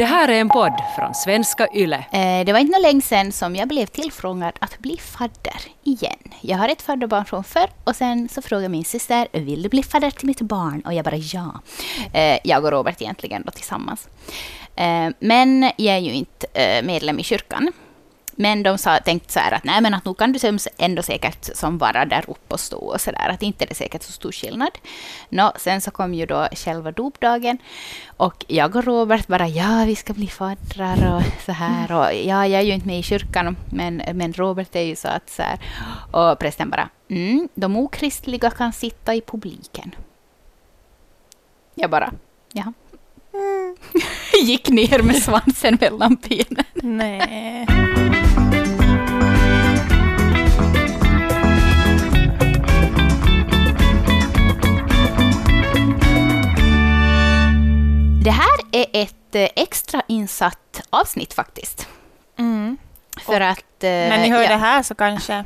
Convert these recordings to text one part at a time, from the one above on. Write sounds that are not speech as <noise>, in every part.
Det här är en podd från svenska YLE. Eh, det var inte länge sedan som jag blev tillfrågad att bli fadder igen. Jag har ett fadderbarn från förr och sen så frågade min syster, vill du bli fadder till mitt barn? Och jag bara ja. Eh, jag och Robert egentligen då tillsammans. Eh, men jag är ju inte medlem i kyrkan. Men de sa, tänkte så här att nej men att nu kan du ändå säkert som vara där uppe och stå och så där. Att inte är det säkert så stor skillnad. Nå, sen så kom ju då själva dopdagen. Och jag och Robert bara ja vi ska bli faddrar och så här. Och ja jag är ju inte med i kyrkan men, men Robert är ju så att så här. Och prästen bara mm, de okristliga kan sitta i publiken. Jag bara ja. <laughs> Gick ner med svansen mellan benen. Nej. Det här är ett eh, extra insatt avsnitt faktiskt. Mm. För att... eh, När ni hör ja, det här så kanske,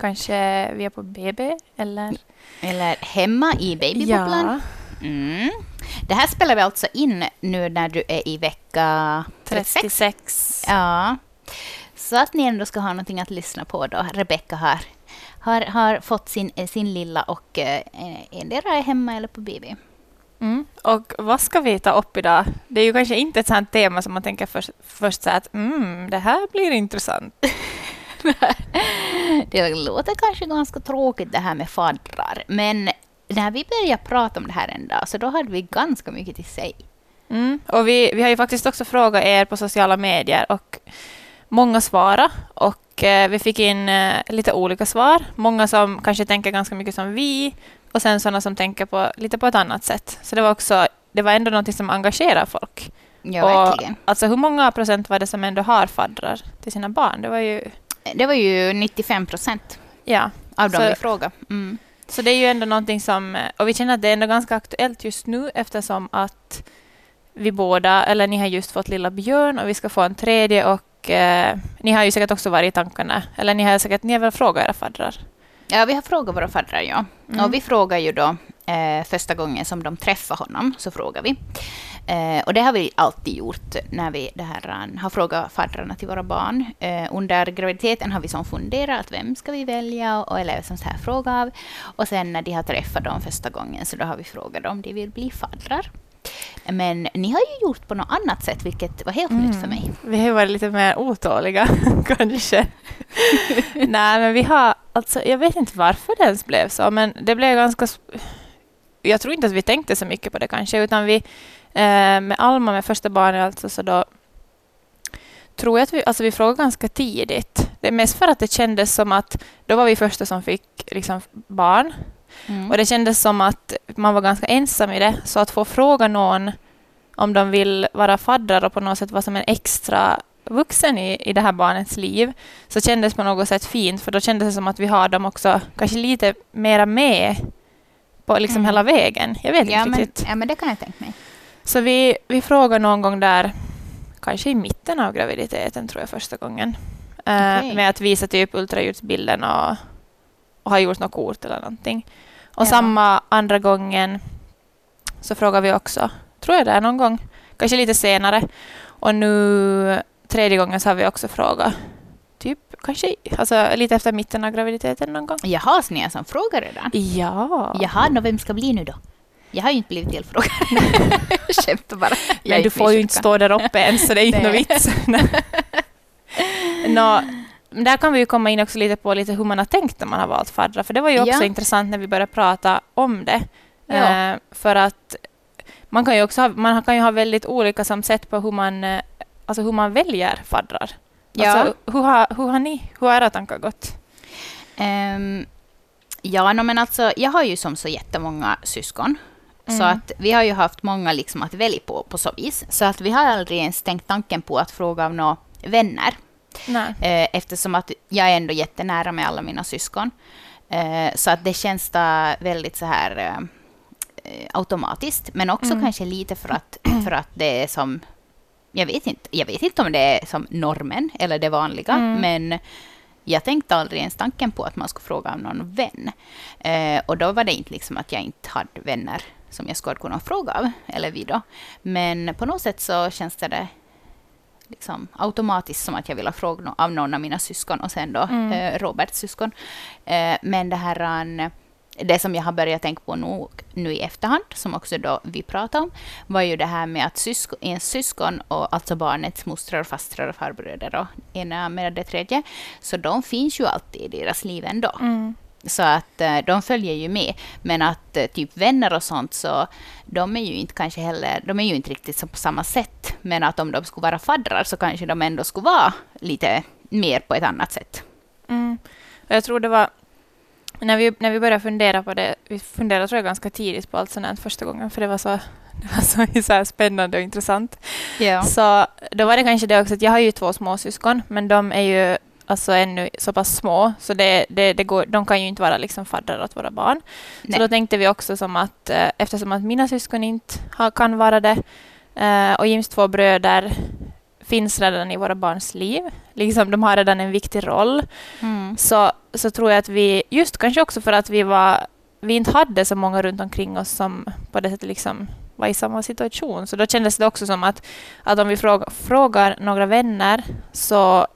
kanske vi är på BB eller... Eller hemma i babybubblan. Mm. Det här spelar vi alltså in nu när du är i vecka 36. 36. Ja. Så att ni ändå ska ha någonting att lyssna på då. Rebecka har, har, har fått sin, eh, sin lilla och eh, endera är hemma eller på BB. Mm. Och vad ska vi ta upp idag? Det är ju kanske inte ett sånt tema som man tänker först, först så att mm, det här blir intressant. <laughs> Det låter kanske ganska tråkigt det här med faddrar, men när vi började prata om det här en dag, så då hade vi ganska mycket till sig. Mm. Och vi, vi har ju faktiskt också frågat er på sociala medier och många svarade och eh, vi fick in eh, lite olika svar. Många som kanske tänker ganska mycket som vi och sen sådana som tänker på, lite på ett annat sätt. Så det var också det var ändå något som engagerar folk. Ja, Och- verkligen. Alltså hur många procent var det som ändå har faddrar till sina barn? Det var ju, Det var ju 95 procent ja. av dem vi frågade. Mm. Så det är ju ändå någonting som, och vi känner att det är ändå ganska aktuellt just nu eftersom att vi båda, eller ni har just fått lilla Björn och vi ska få en tredje och eh, ni har ju säkert också varit i tankarna, eller ni har säkert, ni har väl frågat era faddrar? Ja, vi har frågat våra faddrar, ja. Mm. Och vi frågar ju då eh, första gången som de träffar honom, så frågar vi. Eh, och det har vi alltid gjort när vi det här, eh, har frågat faddrarna till våra barn. Eh, under graviditeten har vi som funderat vem ska vi välja och, eller som så här fråga av. Och sen när de har träffat dem första gången så då har vi frågat om de vill bli faddrar. Men ni har ju gjort på något annat sätt, vilket var helt nytt för mig. Vi har ju varit lite mer otåliga <laughs> kanske. <laughs> Nej, men vi har, alltså jag vet inte varför det ens blev så, men det blev ganska... Jag tror inte att vi tänkte så mycket på det kanske, utan vi eh, med Alma, med första barnet alltså, så då tror jag att vi, alltså vi frågade ganska tidigt. Det är mest för att det kändes som att då var vi första som fick liksom, barn. Mm. Och det kändes som att man var ganska ensam i det. Så att få fråga någon om de vill vara faddrar och på något sätt vara som en extra vuxen i, i det här barnets liv, så kändes på något sätt fint, för då kändes det som att vi har dem också kanske lite mera med på liksom Mm. hela vägen. Jag vet ja, inte men, riktigt. ja, men det kan jag tänka mig. Så vi, vi frågar någon gång där, kanske i mitten av graviditeten tror jag första gången, eh, Okej. med att visa typ ultraljudsbilden och, och ha gjort något kort eller någonting. Och Ja. samma andra gången så frågar vi också, tror jag det är någon gång, kanske lite senare. Och nu tredje gången så har vi också frågat, kanske alltså, lite efter mitten av graviditeten någon gång. Jaha, så ni är som frågar redan? Ja. Jaha, nå, vem ska bli nu då? Jag har ju inte blivit tillfrågad. <laughs> Skämtar bara. Jag Men du får ju inte stå där uppe än, så det är inte någon vits. <laughs> Nå, där kan vi ju komma in också lite på lite hur man har tänkt när man har valt faddrar, för det var ju också Ja. intressant när vi började prata om det. Ja. Eh, för att man kan ju också ha, man kan ju ha väldigt olika som sätt på hur man, eh, alltså hur man väljer faddrar. Ja. Alltså, hur, har, hur har ni, hur har era tankar gått? Ehm, ja, no, men alltså, jag har ju som så jättemånga syskon. Så Mm. att vi har ju haft många liksom att välja på, på så vis. Så att vi har aldrig ens tänkt tanken på att fråga av några vänner. Nej. Eh, eftersom att jag är ändå jättenära med alla mina syskon. Eh, så att det känns da väldigt så här eh, automatiskt. Men också Mm. kanske lite för att, för att det är som... Jag vet, inte, jag vet inte om det är som normen eller det vanliga, Mm. men jag tänkte aldrig ens tanken på att man skulle fråga om någon vän. Eh, och då var det inte liksom att jag inte hade vänner som jag skulle kunna fråga av, eller vi då. Men på något sätt så känns det liksom automatiskt som att jag vill ha fråga av någon av mina syskon och sen då Mm. eh, Roberts syskon. Eh, men det här an, det som jag har börjat tänka på nu, nu i efterhand, som också då vi pratade om, var ju det här med att syskon, ens syskon, och alltså barnets mostrar, fastrar och farbröder och ena med det tredje, så de finns ju alltid i deras liv ändå. Mm. Så att eh, de följer ju med. Men att eh, typ vänner och sånt, så de är ju inte kanske heller, de är ju inte riktigt så på samma sätt. Men att om de skulle vara faddrar så kanske de ändå skulle vara lite mer på ett annat sätt. Mm. Jag tror det var när vi, när vi började fundera på det, vi funderade tror jag ganska tidigt på allt sånt här första gången, för det var så, <laughs> det var så, <laughs> så spännande och intressant. Ja. Så då var det kanske det också att jag har ju två småsyskon, men de är ju alltså ännu så pass små, så det, det, det går, de kan ju inte vara liksom faddrar åt våra barn. Nej. Så då tänkte vi också som att eh, eftersom att mina syskon inte har, kan vara det eh, och Jims två bröder finns redan i våra barns liv, liksom de har redan en viktig roll, Mm. så, så tror jag att vi, just kanske också för att vi var vi inte hade så många runt omkring oss som på det sättet liksom var i samma situation. Så då kändes det också som att, att om vi fråga, frågar några vänner så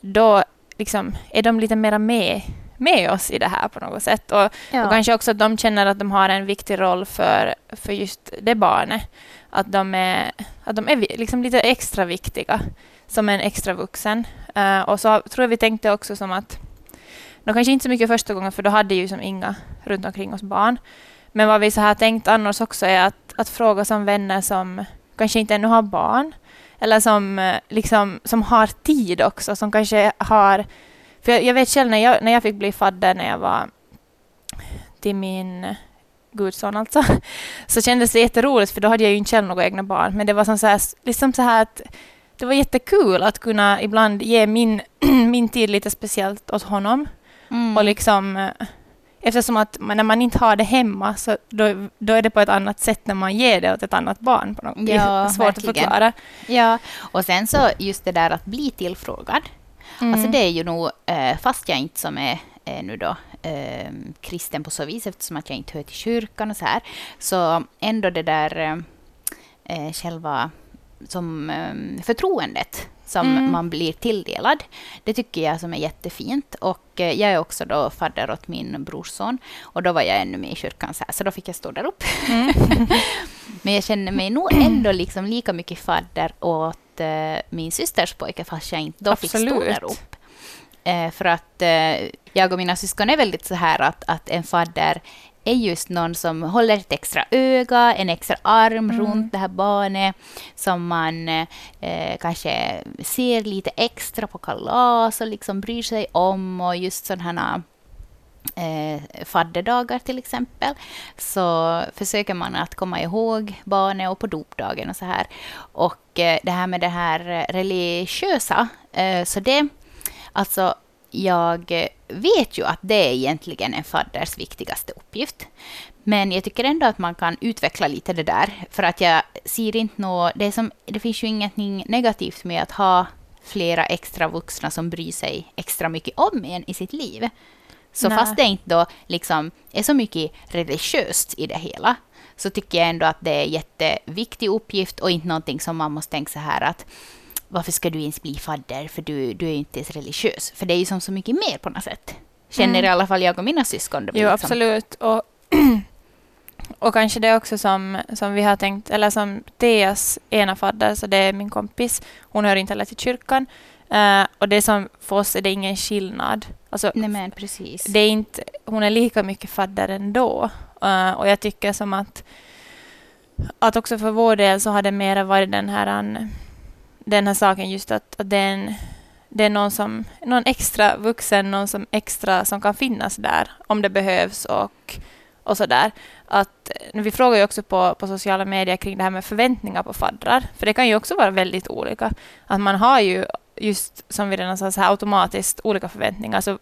då liksom är de lite mera med, med oss i det här på något sätt. Och, Ja. och kanske också att de känner att de har en viktig roll för, för just det barnet. Att de är, att de är liksom lite extra viktiga som en extra vuxen. Eh, och så tror jag vi tänkte också som att, då kanske inte så mycket första gången för då hade ju som inga runt omkring oss barn. Men vad vi så här tänkt annars också är att, att fråga som vänner som kanske inte ännu har barn. Eller som, eh, liksom, som har tid också, som kanske har... För jag, jag vet själv när jag, när jag fick bli fadder när jag var till min gudson alltså, <laughs> så kändes det jätteroligt för då hade jag ju inte själv några egna barn. Men det var som så här, liksom så här att det var jättekul att kunna ibland ge min, <clears throat> min tid lite speciellt åt honom. Mm. Och liksom, eh, eftersom att när man inte har det hemma så då, då är det på ett annat sätt när man ger det åt ett annat barn. På något. Ja, <laughs> svårt verkligen. att förklara. Ja, och sen så just det där att bli tillfrågad. Mm. Alltså det är ju nog, eh, fast jag inte som är eh, nu då eh, kristen på så vis, eftersom att jag inte hör till kyrkan och så här, så ändå det där eh, själva som eh, förtroendet som Mm. man blir tilldelad. Det tycker jag som är jättefint. Och eh, jag är också då fadder åt min brorson. Och då var jag ännu med i kyrkan så här, så då fick jag stå där uppe. Mm. <laughs> Men jag känner mig nog ändå liksom lika mycket fadder åt eh, min systers pojke, fast jag inte då fick stå Absolut. där uppe. Eh, för att eh, jag och mina syskon är väldigt så här att, att en fadder är just någon som håller ett extra öga, en extra arm Mm. runt det här barnet, som man eh, kanske ser lite extra på kalas och liksom bryr sig om och just sådana eh, fadderdagar till exempel, så försöker man att komma ihåg barnet och på dopdagen och så här. Och eh, det här med det här religiösa, eh, så det, alltså jag vet ju att det är egentligen en fadders viktigaste uppgift. Men jag tycker ändå att man kan utveckla lite det där, för att jag ser inte nå, det, som, det finns ju ingenting negativt med att ha flera extra vuxna som bryr sig extra mycket om en i sitt liv. Så Nej. fast det inte då liksom är så mycket religiöst i det hela, så tycker jag ändå att det är en jätteviktig uppgift och inte någonting som man måste tänka så här att varför ska du ens bli fadder för du, du är ju inte ens religiös. För det är ju som så mycket mer på något sätt. Känner Mm. i alla fall jag och mina syskon. Jo, liksom- absolut. Och, <clears throat> och kanske det också som, som vi har tänkt, eller som Teas ena fadder, så det är min kompis, hon hör inte heller till kyrkan. Eh, och det som för oss är det ingen skillnad. Alltså, Nej men precis. det är inte, hon är lika mycket fadder ändå. Uh, och jag tycker som att, att också för vår del så har det mera varit den här, an- den här saken just att, att det, är en, det är någon, som, någon extra vuxen, någon som extra som kan finnas där om det behövs och, och sådär. Att, eh, vi frågar ju också på, på sociala medier kring det här med förväntningar på faddrar, för det kan ju också vara väldigt olika. Att man har ju just som vi redan sa, så här automatiskt olika förväntningar. Så,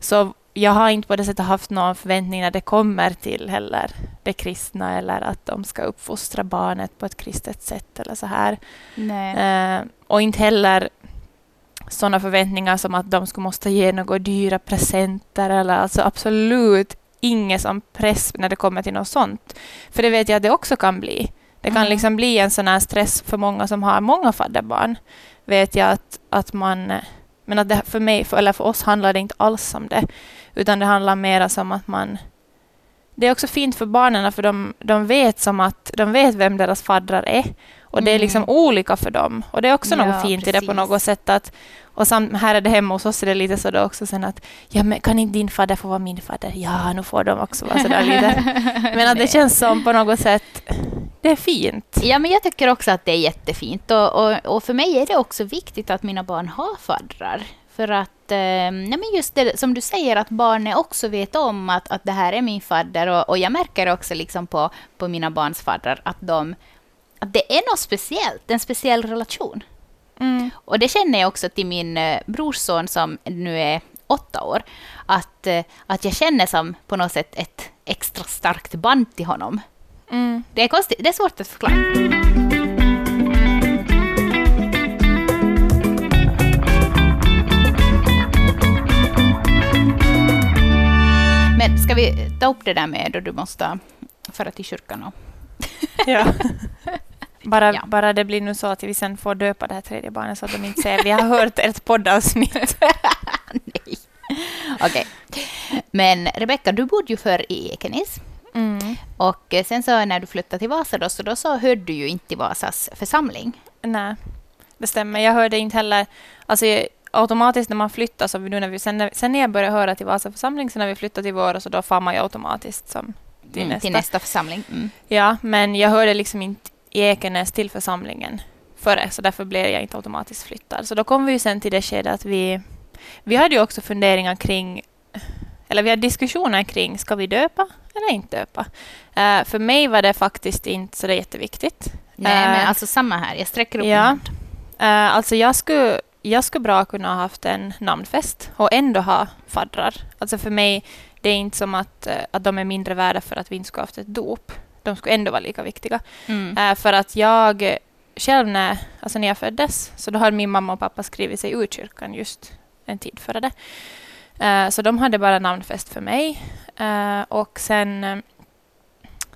så jag har inte på det sättet haft någon förväntning när det kommer till heller det kristna eller att de ska uppfostra barnet på ett kristet sätt eller så här. Eh, och inte heller sådana förväntningar som att de skulle måste ge några dyra presenter eller alltså absolut ingen som press när det kommer till något sånt. För det vet jag att det också kan bli. Det kan Mm. liksom bli en sån här stress för många som har många fadderbarn. Vet jag att, att man... Men att det för mig, för, eller för oss handlar det inte alls om det. Utan det handlar mer som att man... Det är också fint för barnen för de, de vet som att de vet vem deras faddrar är. Och det är liksom Mm. olika för dem. Och det är också Ja, något fint i det på precis. något sätt. att och sam, här är det hemma hos oss är det lite så då också sen att ja, men kan inte din fadder få vara min fadder? Ja, nu får de också vara sådär lite. <laughs> Men att det känns som på något sätt, det är fint. Ja, men jag tycker också att det är jättefint. Och, och, och för mig är det också viktigt att mina barn har faddrar. För att, eh, ja, men just det som du säger, att barnen också vet om att, att det här är min fadder. Och, och jag märker också liksom på, på mina barns faddrar att, de, att det är något speciellt, en speciell relation. Mm. Och det känner jag också till min eh, brorson som nu är åtta år. Att, eh, att jag känner som på något sätt ett extra starkt band till honom. Mm. Det är konstigt, det är svårt att förklara. Men ska vi ta upp det där med då du måste föra till kyrkan? Och... Ja. <laughs> Bara, Ja. bara det blir nu så att vi sen får döpa det här tredje barnet så att de inte säger vi har hört ett poddavsnitt. <laughs> Nej. Okej. Men Rebecka, du bodde ju förr i Ekenäs. Mm. Och sen så när du flyttade till Vasa då, så då så hörde du ju inte Vasas församling. Nej, det stämmer. Jag hörde inte heller... Alltså, jag- automatiskt när man flyttar, så nu när vi, sen, när, sen när jag började höra till Vasa församling, sen när vi flyttade till Våra, så då far man ju automatiskt som till Mm, nästa. till nästa församling. Mm. Ja, men jag hörde liksom inte i Ekenäs till församlingen före, så därför blev jag inte automatiskt flyttad. Så då kom vi ju sen till det skedet att vi... Vi hade ju också funderingar kring... Eller vi hade diskussioner kring, ska vi döpa eller inte döpa? Eh, för mig var det faktiskt inte så det jätteviktigt. Nej, Eh, men alltså samma här. Jag sträcker upp ja. min hand. Uh, alltså jag skulle, jag skulle bra kunna ha haft en namnfest och ändå ha faddrar. Alltså för mig, det är inte som att, eh, att de är mindre värda för att vi inte skulle ha haft ett dop. De skulle ändå vara lika viktiga. Mm. Eh, för att jag själv när, alltså när jag föddes, så då hade min mamma och pappa skrivit sig ur kyrkan just en tid före det. Eh, så de hade bara namnfest för mig. Och sen,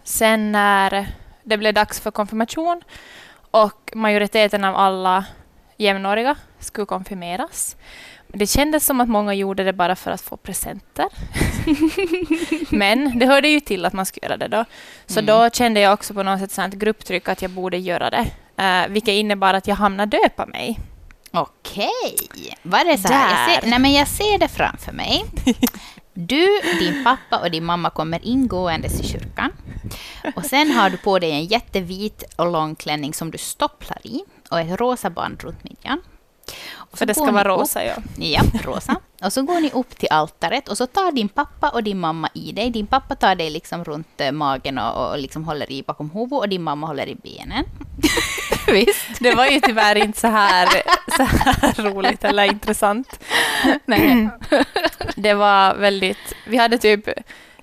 sen när det blev dags för konfirmation och majoriteten av alla jämnåriga skulle konfirmeras. Det kändes som att många gjorde det bara för att få presenter. <laughs> Men det hörde ju till att man skulle göra det då. Så Mm. då kände jag också på något sätt sånt grupptryck att jag borde göra det. Uh, vilket innebar att jag hamnade döpa mig. Okej. Var det så här? Jag ser, nej, men jag ser det framför mig. <laughs> Du, din pappa och din mamma kommer ingåendes i kyrkan. Och sen har du på dig en jättevit och lång klänning som du stopplar i och ett rosa band runt midjan. Och För det ska vara upp- rosa, ja. Ja, rosa. Och så går ni upp till altaret och så tar din pappa och din mamma i dig. Din pappa tar dig liksom runt eh, magen och, och liksom håller i bakom huvudet och din mamma håller i benen. <laughs> Visst? Det var ju tyvärr inte så här, så här roligt eller intressant. Nej. <clears throat> Det var väldigt... Vi hade typ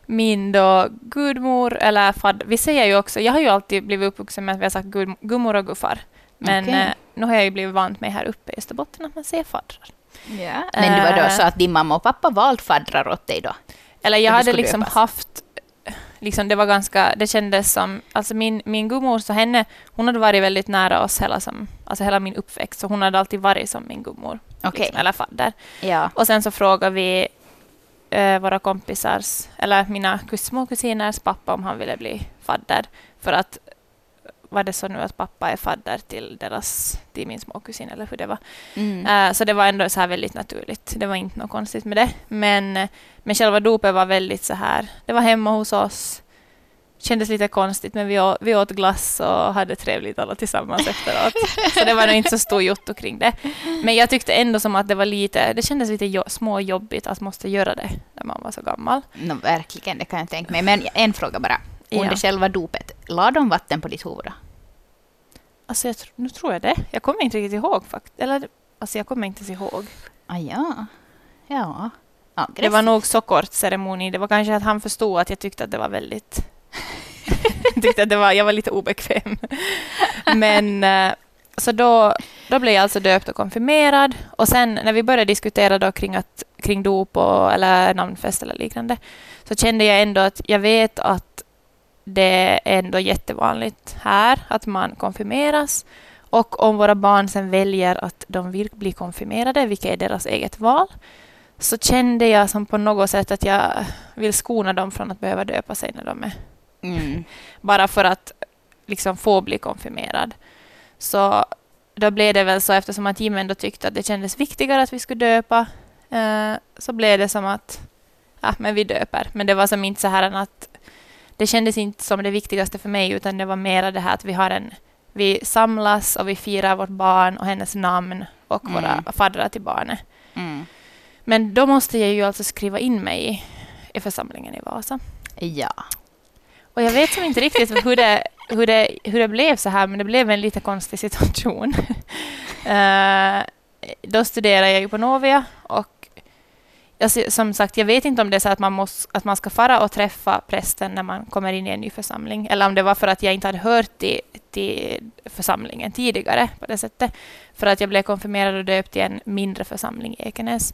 min då gudmor, eller fadd, vi säger ju också, jag har ju alltid blivit uppvuxen med att vi har sagt gud, gummor och guffar. Men Okej. eh, nu har jag ju blivit vant med här uppe i Österbotten att man säger faddrar. Ja. Men det var då Eh. så att din mamma och pappa valt faddrar åt dig då? Eller jag hade liksom döpas. haft... Liksom det var ganska... Det kändes som... Alltså min, min gummor, så henne, hon hade varit väldigt nära oss hela, som, alltså hela min uppväxt. Så hon hade alltid varit som min gummor. Okej. Liksom, eller fadder. Ja. Och sen så frågade vi eh, våra kompisars, eller mina små kusiners pappa om han ville bli fadder. För att var det så nu att pappa är fadder till deras, till min småkusin eller hur det var. Mm. Eh, så det var ändå så här väldigt naturligt. Det var inte något konstigt med det. Men, eh, men själva dopet var väldigt så här, det var hemma hos oss. Kändes lite konstigt men vi åt, vi åt glass och hade trevligt alla tillsammans efteråt. <laughs> Så det var nog inte så stor jotto kring det. Men jag tyckte ändå som att det var lite, det kändes lite jo, småjobbigt att måste göra det när man var så gammal. No, verkligen, det kan jag tänka mig. Men en fråga bara. Under Ja. själva dopet, la de vatten på ditt huvud då? Alltså jag, nu tror jag det. Jag kommer inte riktigt ihåg faktiskt. Eller alltså jag kommer inte ens ihåg. Ah, ja. Ja. Det Aggressivt. var nog så kort ceremoni. Det var kanske att han förstod att jag tyckte att det var väldigt... <laughs> tyckte att det var, jag var lite obekväm. <laughs> Men, eh, så då, då blev jag alltså döpt och konfirmerad. Och sen när vi började diskutera då kring, att, kring dop och, eller namnfest eller liknande, så kände jag ändå att jag vet att det är ändå jättevanligt här att man konfirmeras. Och om våra barn sen väljer att de vill bli konfirmerade, vilket är deras eget val, så kände jag som på något sätt att jag vill skona dem från att behöva döpa sig när de är... Mm. <laughs> Bara för att liksom få bli konfirmerad. Så då blev det väl så, eftersom att Jim ändå tyckte att det kändes viktigare att vi skulle döpa, eh, så blev det som att ja, men vi döper. Men det var som inte så här att det kändes inte som det viktigaste för mig, utan det var mer det här att vi har en vi samlas och vi firar vårt barn och hennes namn och Mm. våra faddrar till barnet. Mm. Men då måste jag ju alltså skriva in mig i, församlingen i Vasa. Ja. Och jag vet som inte riktigt hur det, hur, det, hur det blev så här, men det blev en lite konstig situation. <laughs> Eh, då studerade jag ju på Novia och jag, som sagt, jag vet inte om det är så att man, måste, att man ska fara och träffa prästen när man kommer in i en ny församling, eller om det var för att jag inte hade hört till, till församlingen tidigare på det sättet. För att jag blev konfirmerad och döpt i en mindre församling i Ekenäs.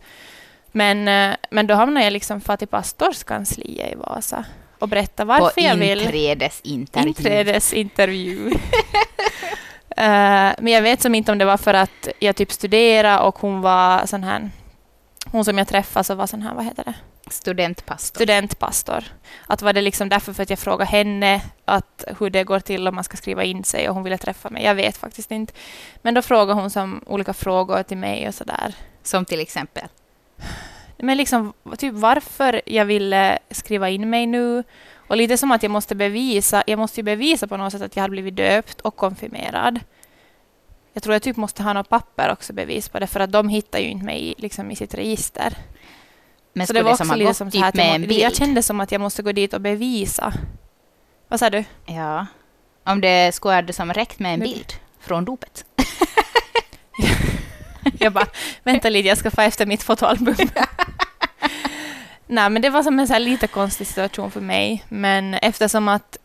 Men, eh, men då hamnade jag liksom för till pastorskansliet i Vasa och berätta varför På jag vill. inträdesintervju. Inträdesintervju. <laughs> Eh, men jag vet som inte om det var för att jag typ studerade och hon var sån här, hon som jag träffade så var sån här, vad heter det? Studentpastor. Studentpastor. Att var det liksom därför för att jag frågade henne att hur det går till om man ska skriva in sig och hon ville träffa mig. Jag vet faktiskt inte. Men då frågade hon som olika frågor till mig och sådär. Som till exempel. Men liksom typ varför jag ville skriva in mig nu. Och lite som att jag måste bevisa, jag måste ju bevisa på något sätt att jag hade blivit döpt och konfirmerad. Jag tror jag typ måste ha något papper också bevis på det, för att de hittar ju inte mig i- liksom, i sitt register. Men så det var som också ha lite som så här att med jag, en bild? jag kände som att jag måste gå dit och bevisa. Vad sa du? Ja. Om det skulle ha som räckt med en bild från dopet. <laughs> Jag bara, vänta lite, jag ska få efter mitt fotoalbum. <laughs> Nej, men det var som en så lite konstig situation för mig. Men eftersom att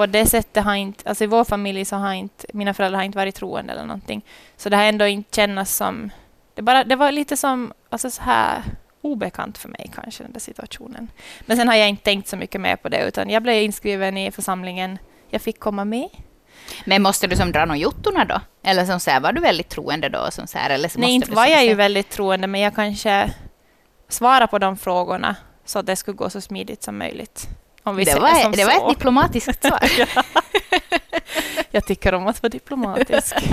på det sättet har inte, alltså i vår familj så har inte, mina föräldrar har inte varit troende eller någonting. Så det har ändå inte kännas som, det, bara, det var lite som, alltså så här obekant för mig kanske den där situationen. Men sen har jag inte tänkt så mycket mer på det, utan jag blev inskriven i församlingen, jag fick komma med. Men måste du som dra någon jottorna då? Eller som så här, var du väldigt troende då? Som så här, eller så Nej, inte var jag ju väldigt troende, men jag kanske svarar på de frågorna så att det skulle gå så smidigt som möjligt. Om vi Det säger var, som det var ett diplomatiskt <laughs> svar. <laughs> Jag tycker om att vara diplomatisk. <laughs>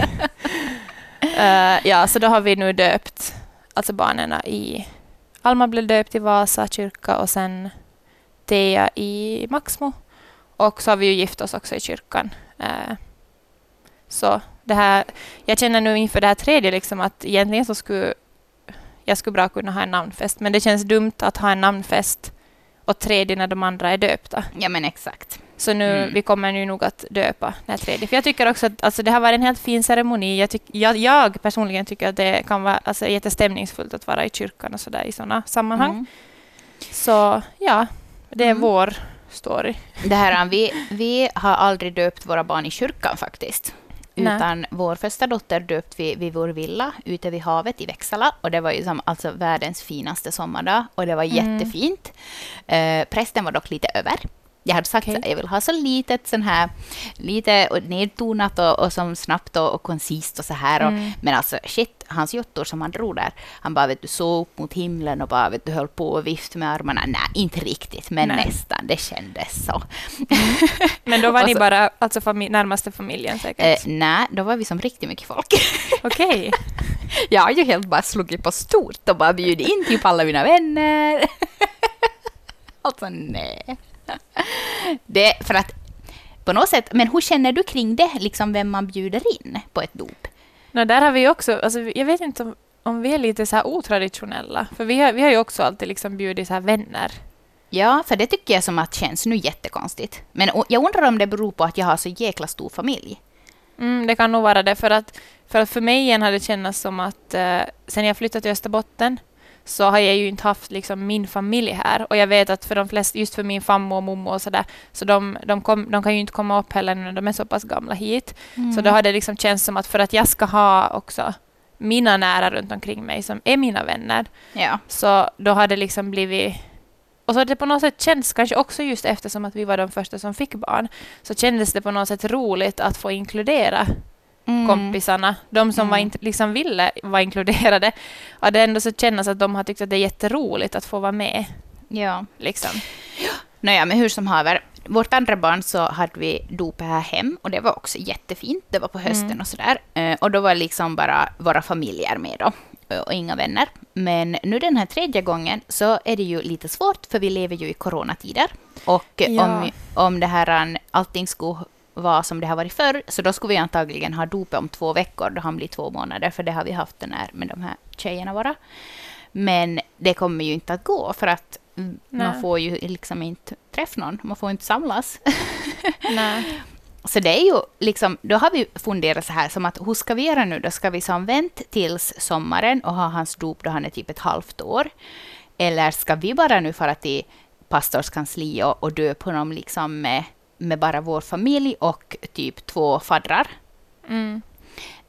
Eh, ja, så då har vi nu döpt alltså barnen i... Alma blev döpt i Vasa kyrka och sen Thea i Maxmo. Och så har vi ju gift oss också i kyrkan. Eh, så det här, jag känner nu inför det här tredje liksom att egentligen så skulle jag skulle bra kunna ha en namnfest, men det känns dumt att ha en namnfest och tredje när de andra är döpta. ja, men exakt. Så nu, Mm. vi kommer nu nog att döpa den här tredje. För jag tycker också att alltså, det har varit en helt fin ceremoni. Jag, tyck, jag, jag personligen tycker att det kan vara alltså, jättestämningsfullt att vara i kyrkan och sådär i sådana sammanhang. Mm. Så ja, det är Mm. vår story. Det här, vi, vi har aldrig döpt våra barn i kyrkan faktiskt. Nej. Utan vår första dotter döpt vi vid vår villa ute vid havet i Växala. Och det var ju som, alltså världens finaste sommardag. Och det var Mm. jättefint. Eh, prästen var dock lite över. Jag hade sagt Okej. att jag vill ha så litet sån här, lite och nedtonat och, och som snabbt och, och koncist och så här. Och, Mm. Men alltså shit, hans jottor som han drog där, han bara vet du, såg upp mot himlen och bara vet du, höll på och vift med armarna. Nej, inte riktigt, men Nej. nästan. Det kändes så. Men då var <laughs> ni så- bara alltså, fami- närmaste familjen säkert? Eh, nej, då var vi som riktigt mycket folk. <laughs> Okej. Jag har ju helt bara slagit på stort och bara bjudit in typ alla mina vänner. <laughs> alltså nej. Det för att på något sätt, men hur känner du kring det, liksom vem man bjuder in på ett dop? Nå, där har vi också, alltså, jag vet inte om, om vi är lite så här otraditionella. För vi har, vi har ju också alltid liksom bjudit så här vänner. Ja, för det tycker jag som att känns nu jättekonstigt. Men jag undrar om det beror på att jag har så jäkla stor familj. Mm, det kan nog vara det. För att för, att för mig igen har det känts som att eh, sen jag flyttade till Österbotten så har jag ju inte haft liksom min familj här. Och jag vet att för de flesta, just för min fammo och mommo och sådär, så de, de, kom, de kan ju inte komma upp heller när de är så pass gamla hit. Mm. Så då har det liksom känts som att för att jag ska ha också mina nära runt omkring mig som är mina vänner, Ja. så då har det liksom blivit... Och så har det på något sätt känts, kanske också just eftersom att vi var de första som fick barn, så kändes det på något sätt roligt att få inkludera Mm. kompisarna, de som var Mm. inte, liksom ville vara inkluderade. Och det ändå så kännas att de har tyckt att det är jätteroligt att få vara med. Ja. Liksom. Nåja, men hur som haver. Vårt andra barn så hade vi dop här hem och det var också jättefint. Det var på hösten Mm. och sådär. Eh, Och då var liksom bara våra familjer med då eh, och inga vänner. Men nu den här tredje gången så är det ju lite svårt för vi lever ju i coronatider. Och Ja. om, om det här allting skulle vara som det har varit förr så då skulle vi antagligen ha dopet om två veckor då han blir två månader för det har vi haft den här med de här tjejerna våra. Men det kommer ju inte att gå för att mm, man Nej. får ju liksom inte träffa någon, man får inte samlas. <laughs> Nej. Så det är ju liksom, då har vi funderat så här som att hur ska vi göra nu då? Ska vi som vänt tills sommaren och ha hans dop då han är typ ett halvt år? Eller ska vi bara nu fara till pastors kansli och, och döpa honom liksom med, med bara vår familj och typ två faddrar? Mm.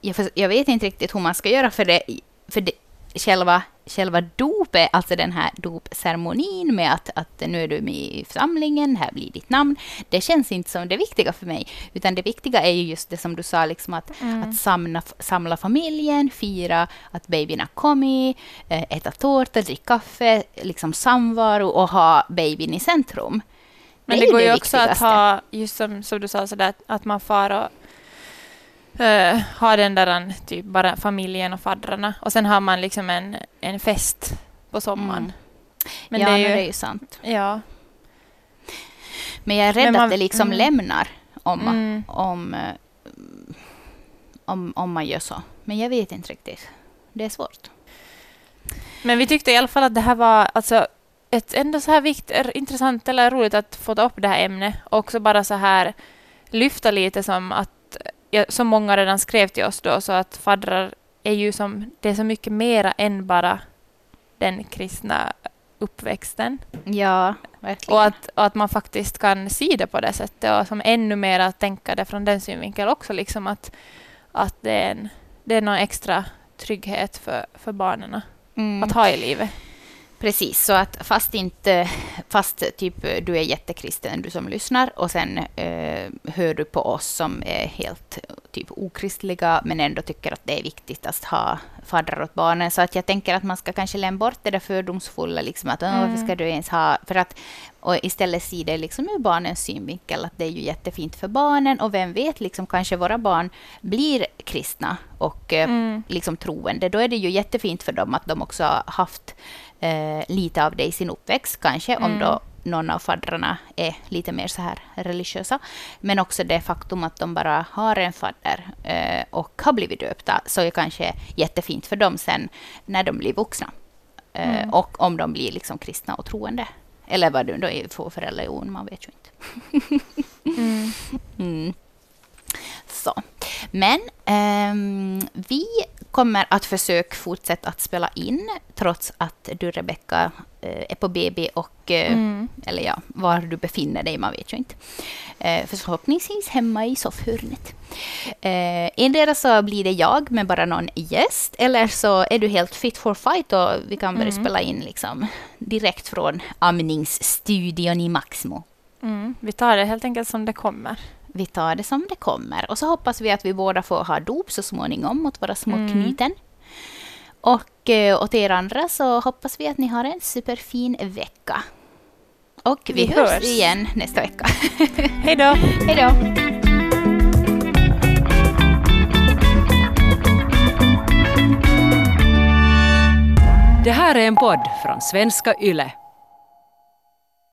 jag, jag vet inte riktigt hur man ska göra för det. För det själva, själva dopet, alltså den här dopceremonin med att, att nu är du med i församlingen, här blir ditt namn. Det känns inte som det viktiga för mig. Utan det viktiga är ju just det som du sa, liksom att, Mm. att samla, samla familjen, fira att babyn har kommit, eh, äta tårta, dricka kaffe, liksom samvaro och ha babyn i centrum. Men det, ju går ju också att ha, just som, som du sa, sådär, att man far och eh, har den där typ bara familjen och faddrarna och sen har man liksom en, en fest på sommaren. Mm. Men ja, det är ju, det är ju sant. ja. Men jag är rädd man- att det liksom mm. lämnar om, Mm. om, eh, om, om man gör så. Men jag vet inte riktigt. Det är svårt. Men vi tyckte i alla fall att det här var alltså ett ändå så här vikt, intressant eller roligt att få ta upp det här ämnet och också bara så här lyfta lite som att, som många redan skrev till oss då, så att faddrar är ju som, det är så mycket mera än bara den kristna uppväxten. Ja, verkligen. Och att, och att man faktiskt kan se det på det sättet och som ännu mer att tänka det från den synvinkeln också, liksom att, att det, är en, det är någon extra trygghet för, för barnen Mm. att ha i livet. Precis, så att fast inte, fast typ du är jättekristen, du som lyssnar, och sen eh, hör du på oss som är helt typ okristliga, men ändå tycker att det är viktigt att ha faddrar åt barnen. Så att jag tänker att man ska kanske lämna bort det där fördomsfulla, liksom att "Åh, varför ska du ens ha... För att, och istället se det liksom ur barnens synvinkel, att det är ju jättefint för barnen, och vem vet, liksom kanske våra barn blir kristna och eh, Mm. liksom troende, då är det ju jättefint för dem att de också har haft eh, lite av det i sin uppväxt, kanske om Mm. då någon av faddrarna är lite mer så här religiösa. Men också det faktum att de bara har en fadder eh, och har blivit döpta, så är kanske jättefint för dem sen när de blir vuxna. Eh, Mm. Och om de blir liksom kristna och troende. Eller vad du då är för religion, man vet ju inte. Mm. <laughs> Mm. Så. Men ehm, vi kommer att försöka fortsätta att spela in trots att du, Rebecka, eh, är på BB och... eh, Mm. Eller ja, var du befinner dig, man vet ju inte. Eh, för förhoppningsvis hemma i soffhörnet. Endera så blir det jag med bara någon gäst, eller så är du helt fit for fight och vi kan börja Mm. spela in liksom direkt från amningsstudion i Maximo. Mm. Vi tar det helt enkelt som det kommer. Vi tar det som det kommer. Och så hoppas vi att vi båda får ha dop så småningom mot våra små Mm. knyten. Och eh, åt er andra så hoppas vi att ni har en superfin vecka. Och vi, Vi hörs. hörs. igen nästa vecka. <laughs> Hej då! Hej då! Det här är en podd från svenska YLE.